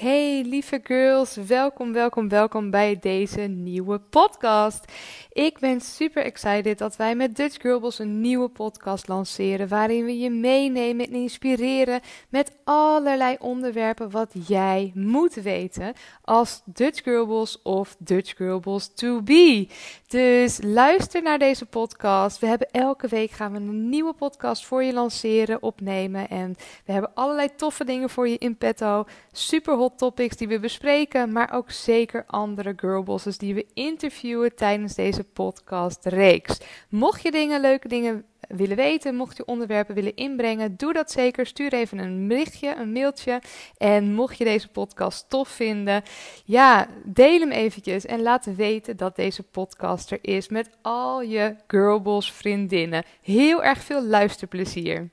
Hey lieve girls, welkom, welkom, welkom bij deze nieuwe podcast. Ik ben super excited dat wij met Dutch Girls een nieuwe podcast lanceren waarin we je meenemen en inspireren met allerlei onderwerpen wat jij moet weten als Dutch Girls of Dutch Girls to be. Dus luister naar deze podcast. We hebben elke week gaan we een nieuwe podcast voor je lanceren, opnemen en we hebben allerlei toffe dingen voor je in petto. Super hot topics die we bespreken, maar ook zeker andere girlbosses die we interviewen tijdens deze podcast reeks. Mocht je dingen, leuke dingen willen weten, mocht je onderwerpen willen inbrengen, doe dat zeker. Stuur even een berichtje, een mailtje. En mocht je deze podcast tof vinden, ja, deel hem eventjes en laat weten dat deze podcast er is met al je girlboss vriendinnen. Heel erg veel luisterplezier.